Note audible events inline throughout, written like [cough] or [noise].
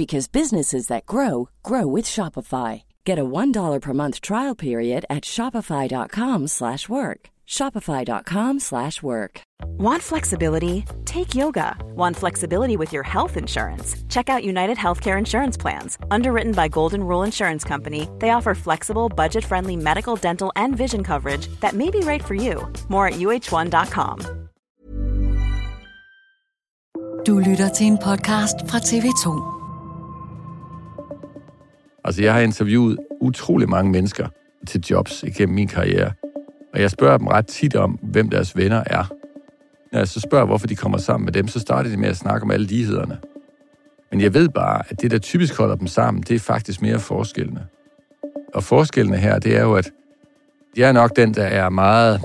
because businesses that grow grow with Shopify. Get a $1 per month trial period at shopify.com/work. shopify.com/work. Want flexibility? Take yoga. Want flexibility with your health insurance? Check out United Healthcare Insurance Plans. Underwritten by Golden Rule Insurance Company, they offer flexible, budget-friendly medical, dental, and vision coverage that may be right for you. More at uh1.com. Du lytter til en podcast fra TV2. Altså, jeg har interviewet utrolig mange mennesker til jobs igennem min karriere. Og jeg spørger dem ret tit om, hvem deres venner er. Når jeg så spørger, hvorfor de kommer sammen med dem, så starter de med at snakke om alle lighederne. Men jeg ved bare, at det, der typisk holder dem sammen, det er faktisk mere forskellene. Og forskellene her, det er jo, at jeg er nok den, der er meget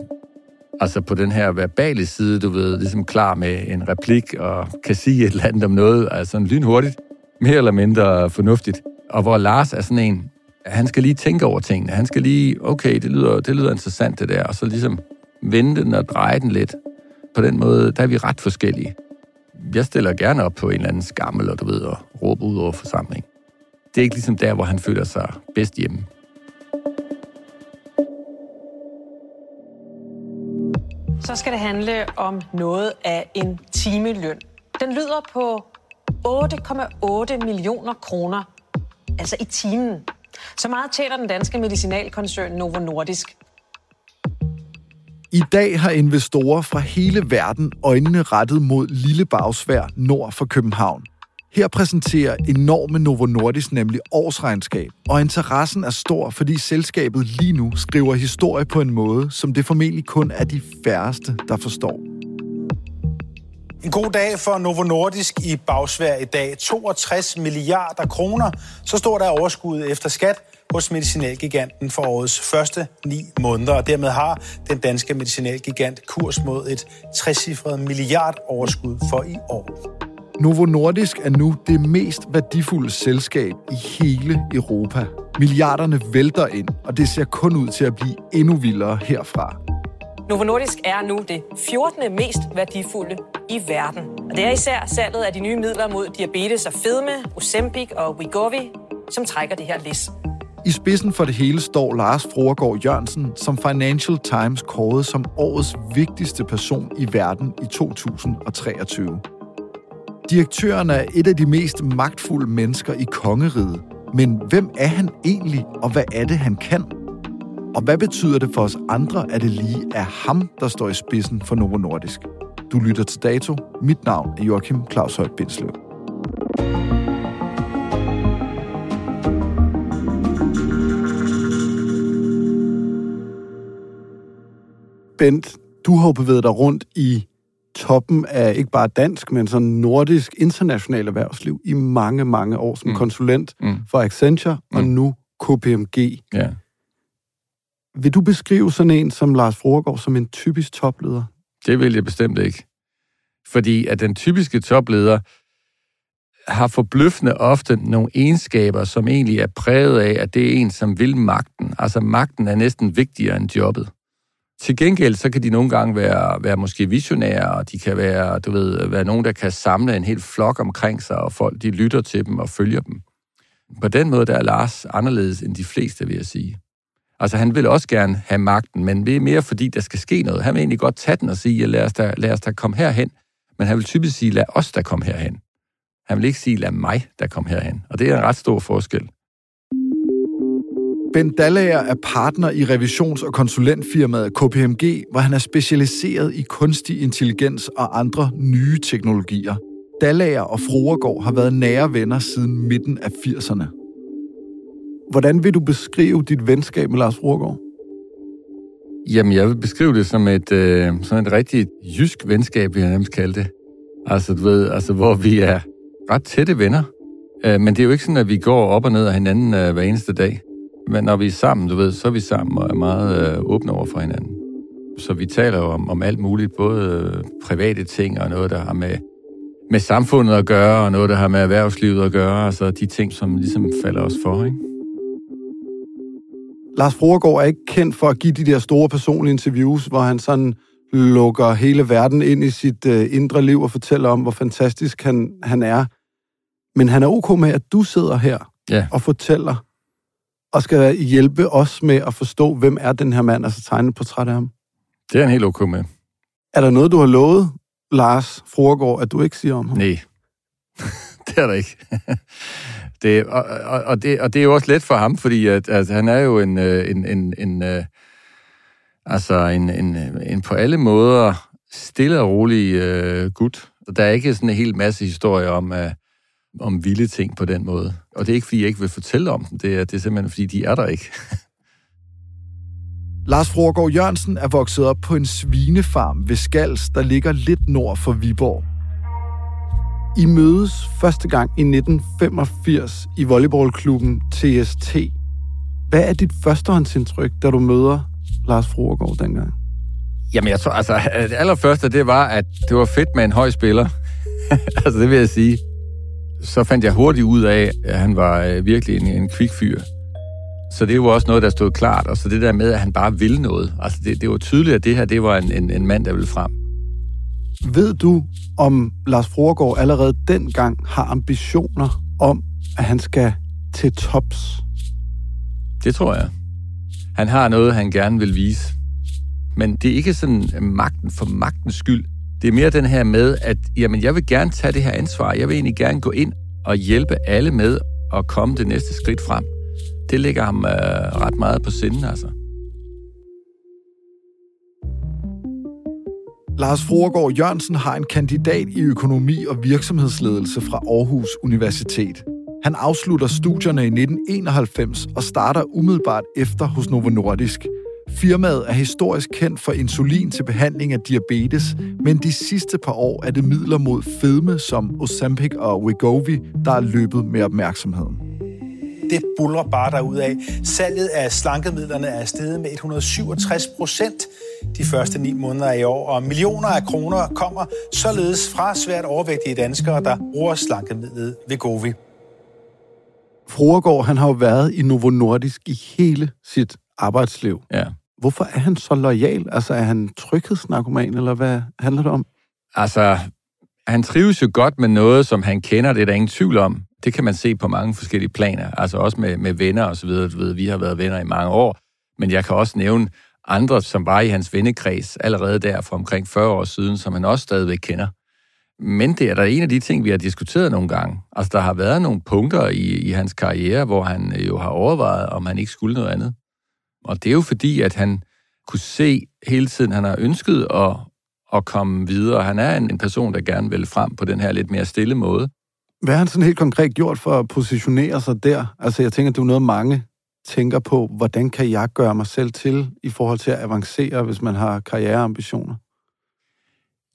altså på den her verbale side, du ved, ligesom klar med en replik og kan sige et eller andet om noget, altså lynhurtigt, mere eller mindre fornuftigt. Og hvor Lars er sådan en, han skal lige tænke over tingene. Han skal lige, okay, det lyder, det lyder interessant det der, og så ligesom vende den og dreje den lidt. På den måde, der er vi ret forskellige. Jeg stiller gerne op på en eller anden skammel, og du ved, og råber ud over forsamling. Det er ikke ligesom der, hvor han føler sig bedst hjemme. Så skal det handle om noget af en timeløn. Den lyder på 8,8 millioner kroner, altså i timen. Så meget tjener den danske medicinalkoncern Novo Nordisk. I dag har investorer fra hele verden øjnene rettet mod Lille Bagsvær nord for København. Her præsenterer enorme Novo Nordisk nemlig årsregnskab, og interessen er stor, fordi selskabet lige nu skriver historie på en måde, som det formentlig kun er de færreste, der forstår. En god dag for Novo Nordisk i Bagsvær i dag. 62 milliarder kroner. Så står der overskud efter skat hos medicinalgiganten for årets første ni måneder. Og dermed har den danske medicinalgigant kurs mod et 60 milliard overskud for i år. Novo Nordisk er nu det mest værdifulde selskab i hele Europa. Milliarderne vælter ind, og det ser kun ud til at blive endnu vildere herfra. Novo Nordisk er nu det 14. mest værdifulde i verden. Og det er især salget af de nye midler mod diabetes og fedme, Ozempic og Wegovy, som trækker det her læs. I spidsen for det hele står Lars Froergaard Jørgensen, som Financial Times kårede som årets vigtigste person i verden i 2023. Direktøren er et af de mest magtfulde mennesker i kongeriget. Men hvem er han egentlig, og hvad er det, han kan? Og hvad betyder det for os andre, at det lige er ham, der står i spidsen for Novo Nordisk? Du lytter til Dato. Mit navn er Joachim Claus Højt Bindslev. Bent, du har bevæget dig rundt i toppen af ikke bare dansk, men sådan nordisk international erhvervsliv i mange, mange år som mm. konsulent mm. for Accenture mm. og nu KPMG. Ja. Vil du beskrive sådan en som Lars Froregård som en typisk topleder? Det vil jeg bestemt ikke. Fordi at den typiske topleder har forbløffende ofte nogle egenskaber, som egentlig er præget af, at det er en, som vil magten. Altså magten er næsten vigtigere end jobbet. Til gengæld, så kan de nogle gange være, være måske visionære, og de kan være, du ved, være nogen, der kan samle en hel flok omkring sig, og folk, de lytter til dem og følger dem. På den måde, der er Lars anderledes end de fleste, vil jeg sige. Altså, han vil også gerne have magten, men det er mere fordi, der skal ske noget. Han vil egentlig godt tage den og sige, lad os da, lad os da komme herhen. Men han vil typisk sige, lad os da komme herhen. Han vil ikke sige, lad mig da komme herhen. Og det er en ret stor forskel. Ben Dallager er partner i revisions- og konsulentfirmaet KPMG, hvor han er specialiseret i kunstig intelligens og andre nye teknologier. Dallager og Froregård har været nære venner siden midten af 80'erne. Hvordan vil du beskrive dit venskab med Lars Froergaard? Jamen, jeg vil beskrive det som et, øh, sådan et rigtig jysk venskab, vi har nærmest kaldt det. Altså, du ved, altså, hvor vi er ret tætte venner. Øh, men det er jo ikke sådan, at vi går op og ned af hinanden øh, hver eneste dag. Men når vi er sammen, du ved, så er vi sammen og er meget øh, åbne over for hinanden. Så vi taler jo om, om alt muligt, både øh, private ting og noget, der har med, med samfundet at gøre, og noget, der har med erhvervslivet at gøre. Altså de ting, som ligesom falder os for, ikke? Lars Froergaard er ikke kendt for at give de der store personlige interviews, hvor han sådan lukker hele verden ind i sit øh, indre liv og fortæller om, hvor fantastisk han, han er. Men han er ok med, at du sidder her ja. og fortæller, og skal hjælpe os med at forstå, hvem er den her mand, altså tegne et portræt af ham. Det er han helt ok med. Er der noget, du har lovet, Lars Froergaard, at du ikke siger om ham? Nej, [laughs] det er der ikke. [laughs] det, og, og, og, det, og det er jo også let for ham, fordi at, at han er jo en, øh, en, en, en, øh, altså en, en, en på alle måder stille og rolig uh, gut. Der er ikke sådan en hel masse historier om, uh, om vilde ting på den måde. Og det er ikke, fordi jeg ikke vil fortælle om dem. Det er, det er simpelthen, fordi de er der ikke. [laughs] Lars Frogård Jørgensen er vokset op på en svinefarm ved Skals, der ligger lidt nord for Viborg. I mødes første gang i 1985 i volleyballklubben TST. Hvad er dit førstehåndsindtryk, da du møder Lars Froergaard dengang? Jamen, jeg tror, altså, det allerførste, det var, at det var fedt med en høj spiller. [laughs] altså, det vil jeg sige. Så fandt jeg hurtigt ud af, at han var øh, virkelig en, en kvikfyr. Så det var også noget, der stod klart. Og så det der med, at han bare ville noget. Altså, det, det var tydeligt, at det her, det var en, en, en mand, der ville frem. Ved du, om Lars Froregård allerede dengang har ambitioner om, at han skal til tops? Det tror jeg. Han har noget, han gerne vil vise. Men det er ikke sådan magten for magtens skyld. Det er mere den her med, at jamen, jeg vil gerne tage det her ansvar. Jeg vil egentlig gerne gå ind og hjælpe alle med at komme det næste skridt frem. Det ligger ham øh, ret meget på sinden, altså. Lars Froergaard Jørgensen har en kandidat i økonomi og virksomhedsledelse fra Aarhus Universitet. Han afslutter studierne i 1991 og starter umiddelbart efter hos Novo Nordisk. Firmaet er historisk kendt for insulin til behandling af diabetes, men de sidste par år er det midler mod fedme som Ozempic og Wegovy, der er løbet med opmærksomheden det buller bare af. Salget af slankemidlerne er steget med 167 procent de første ni måneder i år, og millioner af kroner kommer således fra svært overvægtige danskere, der bruger slankemidlet Vegovi. Froergaard, han har jo været i Novo Nordisk i hele sit arbejdsliv. Ja. Hvorfor er han så lojal? Altså, er han tryghedsnarkoman, eller hvad handler det om? Altså, han trives jo godt med noget, som han kender, det er der ingen tvivl om. Det kan man se på mange forskellige planer, altså også med, med venner og så videre. Du ved, vi har været venner i mange år, men jeg kan også nævne andre, som var i hans vennekreds allerede der for omkring 40 år siden, som han også stadigvæk kender. Men det er da en af de ting, vi har diskuteret nogle gange. Altså, der har været nogle punkter i, i hans karriere, hvor han øh, jo har overvejet, om han ikke skulle noget andet. Og det er jo fordi, at han kunne se hele tiden, han har ønsket at, at komme videre. Han er en, en person, der gerne vil frem på den her lidt mere stille måde. Hvad har han sådan helt konkret gjort for at positionere sig der? Altså, jeg tænker, det er noget, mange tænker på. Hvordan kan jeg gøre mig selv til i forhold til at avancere, hvis man har karriereambitioner?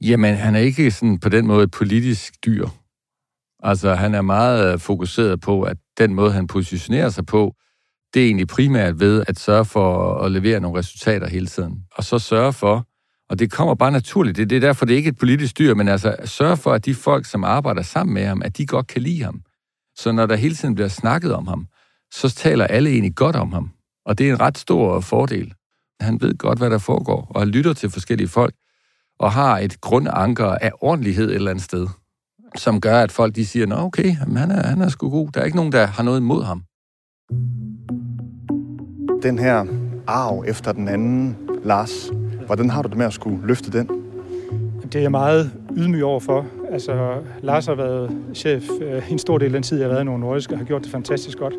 Jamen, han er ikke sådan på den måde et politisk dyr. Altså, han er meget øh, fokuseret på, at den måde, han positionerer sig på, det er egentlig primært ved at sørge for at levere nogle resultater hele tiden. Og så sørge for, og det kommer bare naturligt. Det, det er derfor, det er ikke et politisk dyr, men altså sørge for, at de folk, som arbejder sammen med ham, at de godt kan lide ham. Så når der hele tiden bliver snakket om ham, så taler alle egentlig godt om ham. Og det er en ret stor fordel. Han ved godt, hvad der foregår, og han lytter til forskellige folk, og har et grundanker af ordentlighed et eller andet sted, som gør, at folk de siger, nå okay, han er, han er sgu god. Der er ikke nogen, der har noget imod ham. Den her arv efter den anden, Lars, Hvordan har du det med at skulle løfte den? Det er jeg meget ydmyg overfor. Altså, Lars har været chef øh, en stor del af den tid, jeg har været i Nordisk, og har gjort det fantastisk godt.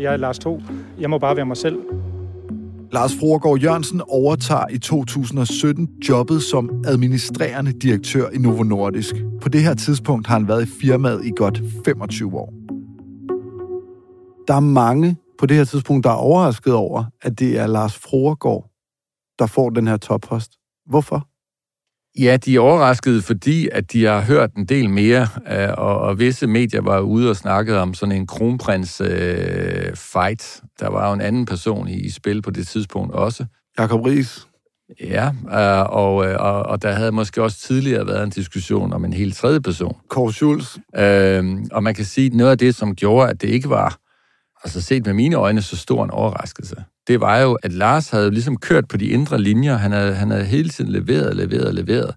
Jeg er Lars 2. Jeg må bare være mig selv. Lars Froregård Jørgensen overtager i 2017 jobbet som administrerende direktør i Novo Nordisk. På det her tidspunkt har han været i firmaet i godt 25 år. Der er mange på det her tidspunkt, der er overrasket over, at det er Lars Froregård, der får den her toppost. Hvorfor? Ja, de er overraskede, fordi at de har hørt en del mere, øh, og, og visse medier var ude og snakkede om sådan en kronprins-fight. der var jo en anden person i, i spil på det tidspunkt også. Jakob Ries. Ja, øh, og, øh, og, og der havde måske også tidligere været en diskussion om en helt tredje person. Kåre Schulz. Øh, og man kan sige, at noget af det, som gjorde, at det ikke var, altså set med mine øjne, så stor en overraskelse, det var jo, at Lars havde ligesom kørt på de indre linjer. Han havde, han havde hele tiden leveret, leveret, leveret.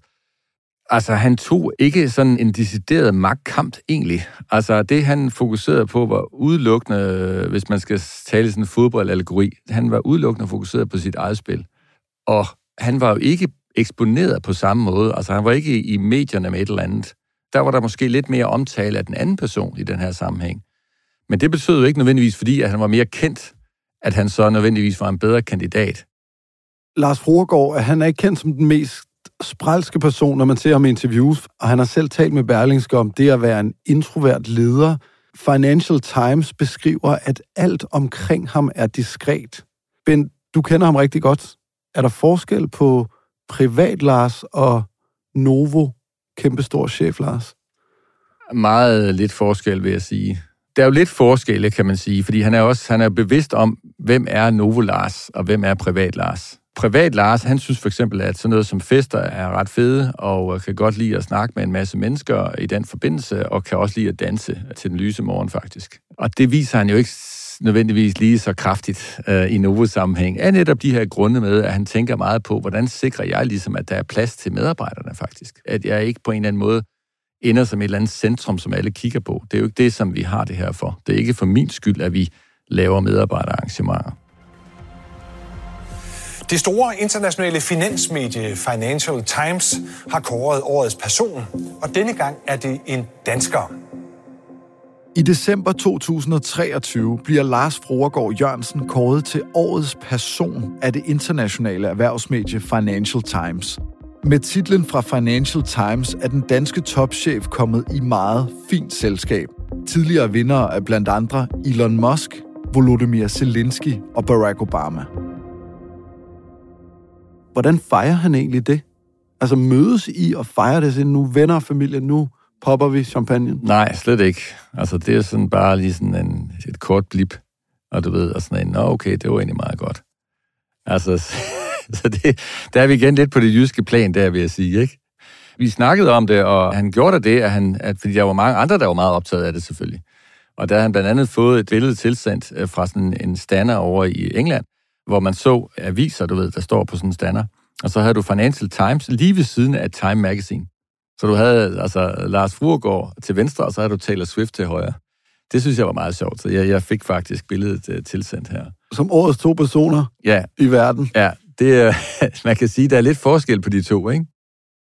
Altså, han tog ikke sådan en decideret magtkamp egentlig. Altså, det han fokuserede på var udelukkende, hvis man skal tale sådan en fodboldallegori, han var udelukkende fokuseret på sit eget spil. Og han var jo ikke eksponeret på samme måde. Altså, han var ikke i medierne med et eller andet. Der var der måske lidt mere omtale af den anden person i den her sammenhæng. Men det betød jo ikke nødvendigvis, fordi at han var mere kendt at han så nødvendigvis var en bedre kandidat. Lars Froregård, han er ikke kendt som den mest spralske person, når man ser ham i interviews, og han har selv talt med Berlingske om det at være en introvert leder. Financial Times beskriver, at alt omkring ham er diskret. Ben, du kender ham rigtig godt. Er der forskel på privat Lars og Novo, kæmpestor chef Lars? Meget lidt forskel, vil jeg sige der er jo lidt forskelle, kan man sige, fordi han er også han er bevidst om, hvem er Novo Lars, og hvem er Privat Lars. Privat Lars, han synes for eksempel, at sådan noget som fester er ret fede, og øh, kan godt lide at snakke med en masse mennesker i den forbindelse, og kan også lide at danse til den lyse morgen, faktisk. Og det viser han jo ikke nødvendigvis lige så kraftigt øh, i Novo-sammenhæng, er netop de her grunde med, at han tænker meget på, hvordan sikrer jeg ligesom, at der er plads til medarbejderne faktisk. At jeg ikke på en eller anden måde ender som et eller andet centrum, som alle kigger på. Det er jo ikke det, som vi har det her for. Det er ikke for min skyld, at vi laver medarbejderarrangementer. Det store internationale finansmedie Financial Times har kåret årets person, og denne gang er det en dansker. I december 2023 bliver Lars Froregård Jørgensen kåret til årets person af det internationale erhvervsmedie Financial Times. Med titlen fra Financial Times er den danske topchef kommet i meget fint selskab. Tidligere vinder er blandt andre Elon Musk, Volodymyr Zelensky og Barack Obama. Hvordan fejrer han egentlig det? Altså mødes I og fejrer det sådan, nu venner og familie, nu popper vi champagne? Nej, slet ikke. Altså det er sådan bare lige sådan en, et kort blip, og du ved, og sådan en, nå okay, det var egentlig meget godt. Altså, [laughs] [laughs] så det, der er vi igen lidt på det jyske plan, der vil jeg sige, ikke? Vi snakkede om det, og han gjorde det, at han, at, fordi der var mange andre, der var meget optaget af det selvfølgelig. Og der har han blandt andet fået et billede tilsendt øh, fra sådan en stander over i England, hvor man så aviser, du ved, der står på sådan en stander. Og så havde du Financial Times lige ved siden af Time Magazine. Så du havde altså Lars Fruergaard til venstre, og så havde du Taylor Swift til højre. Det synes jeg var meget sjovt, så jeg, jeg fik faktisk billedet uh, tilsendt her. Som årets to personer ja. i verden. Ja, det, [laughs] man kan sige, der er lidt forskel på de to, ikke?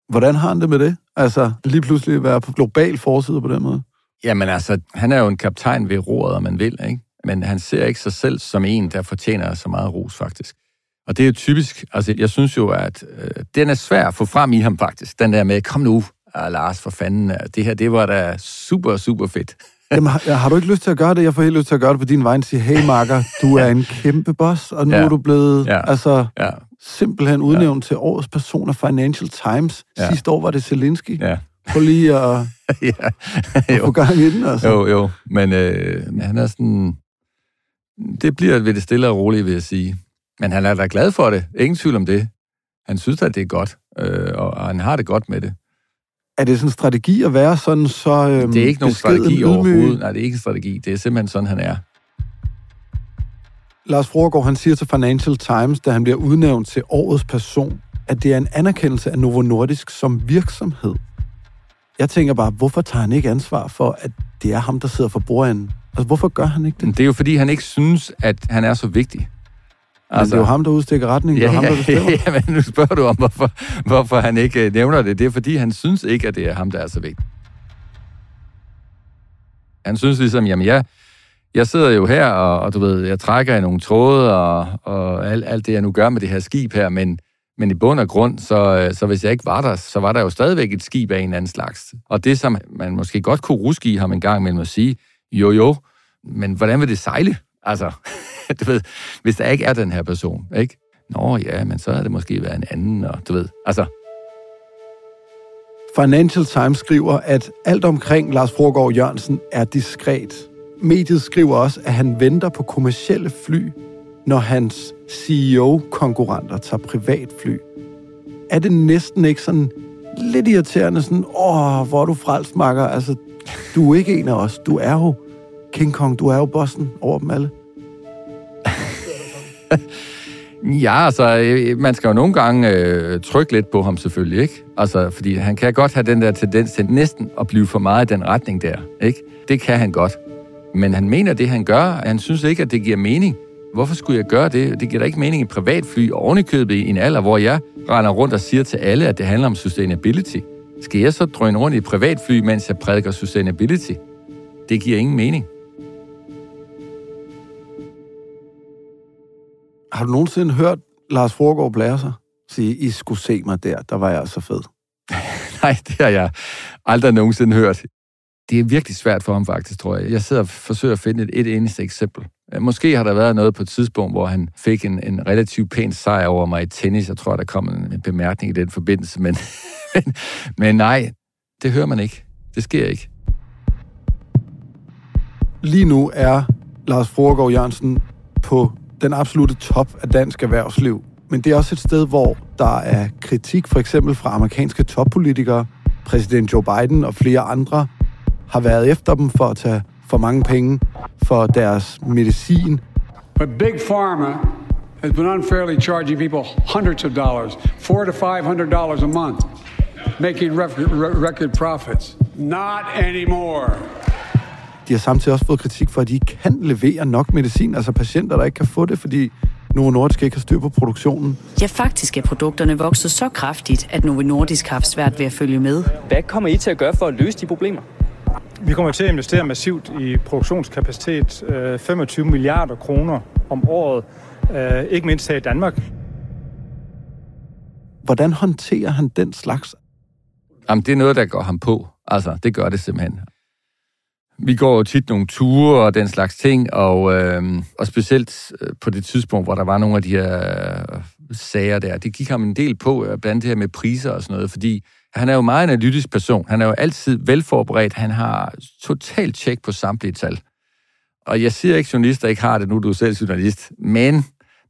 Hvordan har han det med det? Altså, lige pludselig være på global forside på den måde? Jamen altså, han er jo en kaptajn ved roret, om man vil, ikke? Men han ser ikke sig selv som en, der fortjener så meget ros, faktisk. Og det er jo typisk, altså jeg synes jo, at øh, den er svær at få frem i ham faktisk. Den der med, kom nu, ah, Lars, for fanden, det her, det var da super, super fedt. Jamen, har, har du ikke lyst til at gøre det? Jeg får helt lyst til at gøre det på din vej og sige, hey Marker, du er en kæmpe boss, og nu ja. er du blevet ja. altså, ja. simpelthen udnævnt ja. til årets person af Financial Times. Ja. Sidste år var det Zelensky. Ja. Prøv lige at, [laughs] ja. at få gang i den, altså. Jo, jo, men øh, han er sådan... Det bliver ved det stille og roligt, vil jeg sige. Men han er da glad for det. Ingen tvivl om det. Han synes, at det er godt, øh, og han har det godt med det. Er det sådan en strategi at være sådan så øhm, Det er ikke nogen strategi ydmyg? overhovedet. Nej, det er ikke en strategi. Det er simpelthen sådan, han er. Lars Froregård, han siger til Financial Times, da han bliver udnævnt til årets person, at det er en anerkendelse af Novo Nordisk som virksomhed. Jeg tænker bare, hvorfor tager han ikke ansvar for, at det er ham, der sidder for bordenden? Altså, hvorfor gør han ikke det? Det er jo, fordi han ikke synes, at han er så vigtig. Altså, det er jo ham, der udstikker retningen. Ja, det er ham, der bestemmer. ja, [laughs] men nu spørger du om, hvorfor, hvorfor han ikke øh, nævner det. Det er, fordi han synes ikke, at det er ham, der er så vigtigt. Han synes ligesom, jamen jeg, Jeg sidder jo her, og, og du ved, jeg trækker i nogle tråde, og, og alt, alt det, jeg nu gør med det her skib her, men, men i bund og grund, så, så hvis jeg ikke var der, så var der jo stadigvæk et skib af en eller anden slags. Og det, som man måske godt kunne ruske i ham en gang imellem at sige, jo jo, men hvordan vil det sejle? Altså, [laughs] du ved, hvis der ikke er den her person, ikke? Nå ja, men så har det måske været en anden, og du ved, altså... Financial Times skriver, at alt omkring Lars Frogård Jørgensen er diskret. Mediet skriver også, at han venter på kommercielle fly, når hans CEO-konkurrenter tager privatfly. Er det næsten ikke sådan lidt irriterende, sådan, åh, hvor er du frelst, makker? Altså, du er ikke en af os. Du er jo King Kong, du er jo bossen over dem alle. [laughs] Ja, altså, man skal jo nogle gange øh, trykke lidt på ham selvfølgelig, ikke? Altså, fordi han kan godt have den der tendens til næsten at blive for meget i den retning der, ikke? Det kan han godt. Men han mener det, han gør. Han synes ikke, at det giver mening. Hvorfor skulle jeg gøre det? Det giver da ikke mening i privatfly, og ovenikøbet i en alder, hvor jeg render rundt og siger til alle, at det handler om sustainability. Skal jeg så drøne rundt i et privatfly, mens jeg prædiker sustainability? Det giver ingen mening. Har du nogensinde hørt Lars Forgård blære sig? Sige, I skulle se mig der, der var jeg så fed. [laughs] Nej, det har jeg aldrig nogensinde hørt. Det er virkelig svært for ham faktisk, tror jeg. Jeg sidder og forsøger at finde et, et eneste eksempel. Måske har der været noget på et tidspunkt, hvor han fik en, en relativt pæn sejr over mig i tennis. Jeg tror, der kom en, en bemærkning i den forbindelse, men, [laughs] men, men nej, det hører man ikke. Det sker ikke. Lige nu er Lars Forgård Jørgensen på den absolute top af dansk erhvervsliv. Men det er også et sted, hvor der er kritik, for eksempel fra amerikanske toppolitikere. Præsident Joe Biden og flere andre har været efter dem for at tage for mange penge for deres medicin. But Big Pharma has been unfairly charging people hundreds of dollars, four to five hundred dollars a month, making record, record profits. Not anymore. De har samtidig også fået kritik for, at de ikke kan levere nok medicin, altså patienter, der ikke kan få det, fordi Novo Nordisk ikke har styr på produktionen. Ja, faktisk er produkterne vokset så kraftigt, at Novo Nordisk har haft svært ved at følge med. Hvad kommer I til at gøre for at løse de problemer? Vi kommer til at investere massivt i produktionskapacitet, 25 øh, milliarder kroner om året, øh, ikke mindst her i Danmark. Hvordan håndterer han den slags? Jamen, det er noget, der går ham på. Altså, det gør det simpelthen. Vi går jo tit nogle ture og den slags ting, og, øh, og specielt øh, på det tidspunkt, hvor der var nogle af de her øh, sager der, det gik ham en del på, øh, blandt det her med priser og sådan noget, fordi han er jo meget analytisk person. Han er jo altid velforberedt. Han har totalt tjek på samtlige tal. Og jeg siger ikke, at journalister ikke har det, nu er du selv journalist, men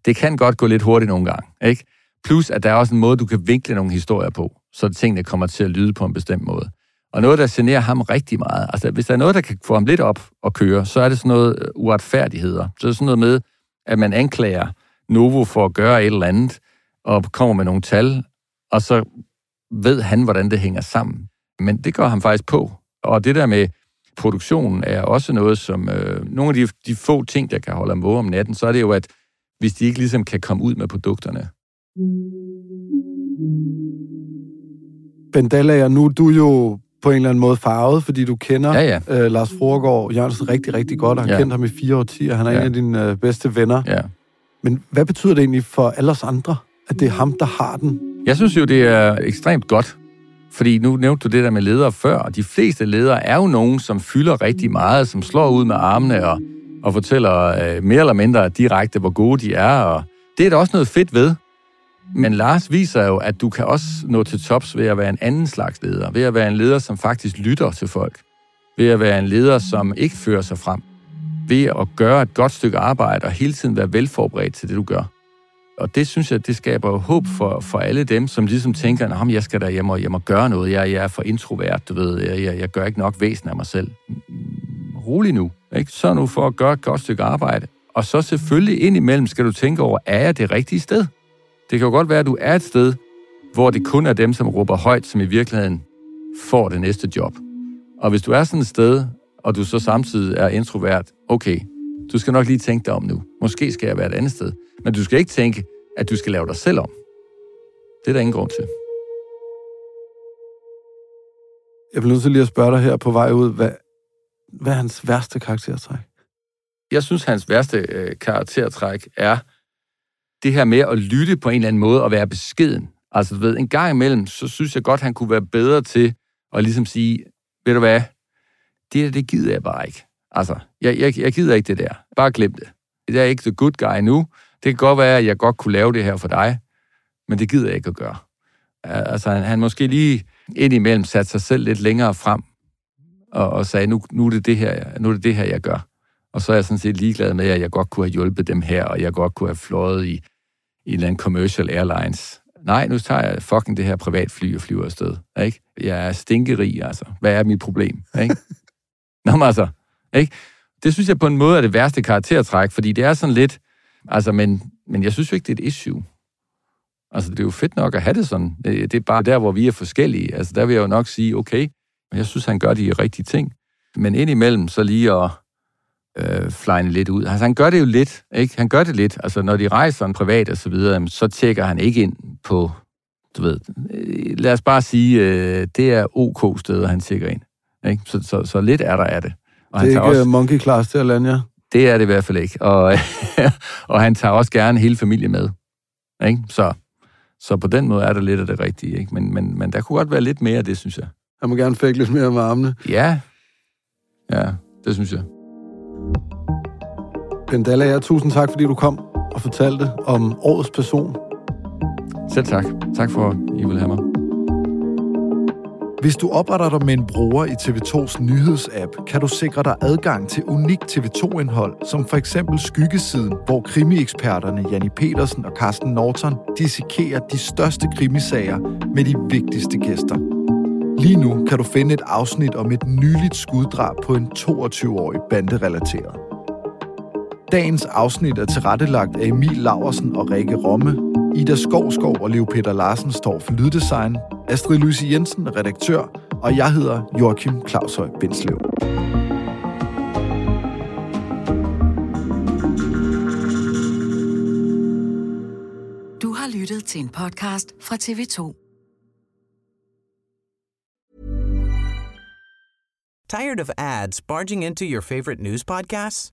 det kan godt gå lidt hurtigt nogle gange. Ikke? Plus, at der er også en måde, du kan vinkle nogle historier på, så tingene kommer til at lyde på en bestemt måde. Og noget, der generer ham rigtig meget, altså hvis der er noget, der kan få ham lidt op og køre, så er det sådan noget øh, uretfærdigheder. Så er det sådan noget med, at man anklager Novo for at gøre et eller andet, og kommer med nogle tal, og så ved han, hvordan det hænger sammen. Men det går ham faktisk på. Og det der med produktionen er også noget, som... Øh, nogle af de, de få ting, der kan holde ham vågen om natten, så er det jo, at hvis de ikke ligesom kan komme ud med produkterne. Bendala, nu er du jo på en eller anden måde farvet, fordi du kender ja, ja. Øh, Lars Froregård Jørgensen rigtig, rigtig godt, og har ja. kendt ham i fire årtier. Han er ja. en af dine øh, bedste venner. Ja. Men hvad betyder det egentlig for alle os andre, at det er ham, der har den? Jeg synes jo, det er ekstremt godt. Fordi nu nævnte du det der med ledere før, og de fleste ledere er jo nogen, som fylder rigtig meget, som slår ud med armene og, og fortæller øh, mere eller mindre direkte, hvor gode de er. Og det er der også noget fedt ved. Mm. Men Lars viser jo, at du kan også nå til tops ved at være en anden slags leder. Ved at være en leder, som faktisk lytter til folk. Ved at være en leder, som ikke fører sig frem. Ved at gøre et godt stykke arbejde og hele tiden være velforberedt til det, du gør. Og det synes jeg, det skaber håb for, for alle dem, som ligesom tænker, at jeg skal der jeg må, jeg må gøre noget, jeg, jeg er for introvert, du ved, jeg, jeg, jeg gør ikke nok væsen af mig selv. Rolig nu, ikke? Så nu for at gøre et godt stykke arbejde. Og så selvfølgelig indimellem skal du tænke over, er jeg det rigtige sted? Det kan jo godt være, at du er et sted, hvor det kun er dem, som råber højt, som i virkeligheden får det næste job. Og hvis du er sådan et sted, og du så samtidig er introvert, okay, du skal nok lige tænke dig om nu. Måske skal jeg være et andet sted. Men du skal ikke tænke, at du skal lave dig selv om. Det er der ingen grund til. Jeg bliver nødt til lige at spørge dig her på vej ud, hvad, hvad er hans værste karaktertræk? Jeg synes, hans værste øh, karaktertræk er det her med at lytte på en eller anden måde og være beskeden. Altså, du ved, en gang imellem, så synes jeg godt, han kunne være bedre til at ligesom sige, ved du hvad, det det gider jeg bare ikke. Altså, jeg, jeg, jeg gider ikke det der. Bare glem det. Jeg er ikke the good guy nu. Det kan godt være, at jeg godt kunne lave det her for dig, men det gider jeg ikke at gøre. Altså, han, han måske lige indimellem satte sig selv lidt længere frem og, og sagde, nu, nu, er det det her, nu er det det her, jeg gør. Og så er jeg sådan set ligeglad med, at jeg godt kunne have hjulpet dem her, og jeg godt kunne have fløjet i, i en eller anden commercial airlines. Nej, nu tager jeg fucking det her privatfly og flyver afsted. Ikke? Jeg er stinkerig, altså. Hvad er mit problem? Ikke? [laughs] Nå, men altså, ikke? Det synes jeg på en måde er det værste karaktertræk, fordi det er sådan lidt, altså, men, men jeg synes jo ikke, det er et issue. Altså, det er jo fedt nok at have det sådan. Det, det er bare der, hvor vi er forskellige. Altså, der vil jeg jo nok sige, okay, jeg synes, han gør de rigtige ting. Men indimellem så lige at øh, flyne lidt ud. Altså, han gør det jo lidt, ikke? Han gør det lidt. Altså, når de rejser en privat og så videre, så tjekker han ikke ind på, du ved, øh, lad os bare sige, øh, det er OK steder, han tjekker ind. Ikke? Så, så, så lidt er der af det. Og det er ikke også, monkey class til at lande, ja? Det er det i hvert fald ikke. Og, [laughs] og han tager også gerne hele familien med. Ikke? Så, så på den måde er der lidt af det rigtige. Ikke? Men, men, men der kunne godt være lidt mere af det, synes jeg. Han må gerne fække lidt mere med armene. Ja, ja, det synes jeg. Pendala, ja, tusind tak, fordi du kom og fortalte om årets person. Selv tak. Tak for, at I vil have mig. Hvis du opretter dig med en bruger i TV2's nyhedsapp, kan du sikre dig adgang til unik TV2-indhold, som for eksempel Skyggesiden, hvor krimieksperterne Janni Petersen og Carsten Norton dissekerer de største krimisager med de vigtigste gæster. Lige nu kan du finde et afsnit om et nyligt skuddrab på en 22-årig banderelateret. Dagens afsnit er tilrettelagt af Emil Laversen og Rikke Romme. Ida Skovskov og Leo Peter Larsen står for lyddesign. Astrid Louise Jensen, redaktør. Og jeg hedder Joachim Claushøj Bindslev. Du har lyttet til en podcast fra TV2. Tired of ads barging into your favorite news podcasts?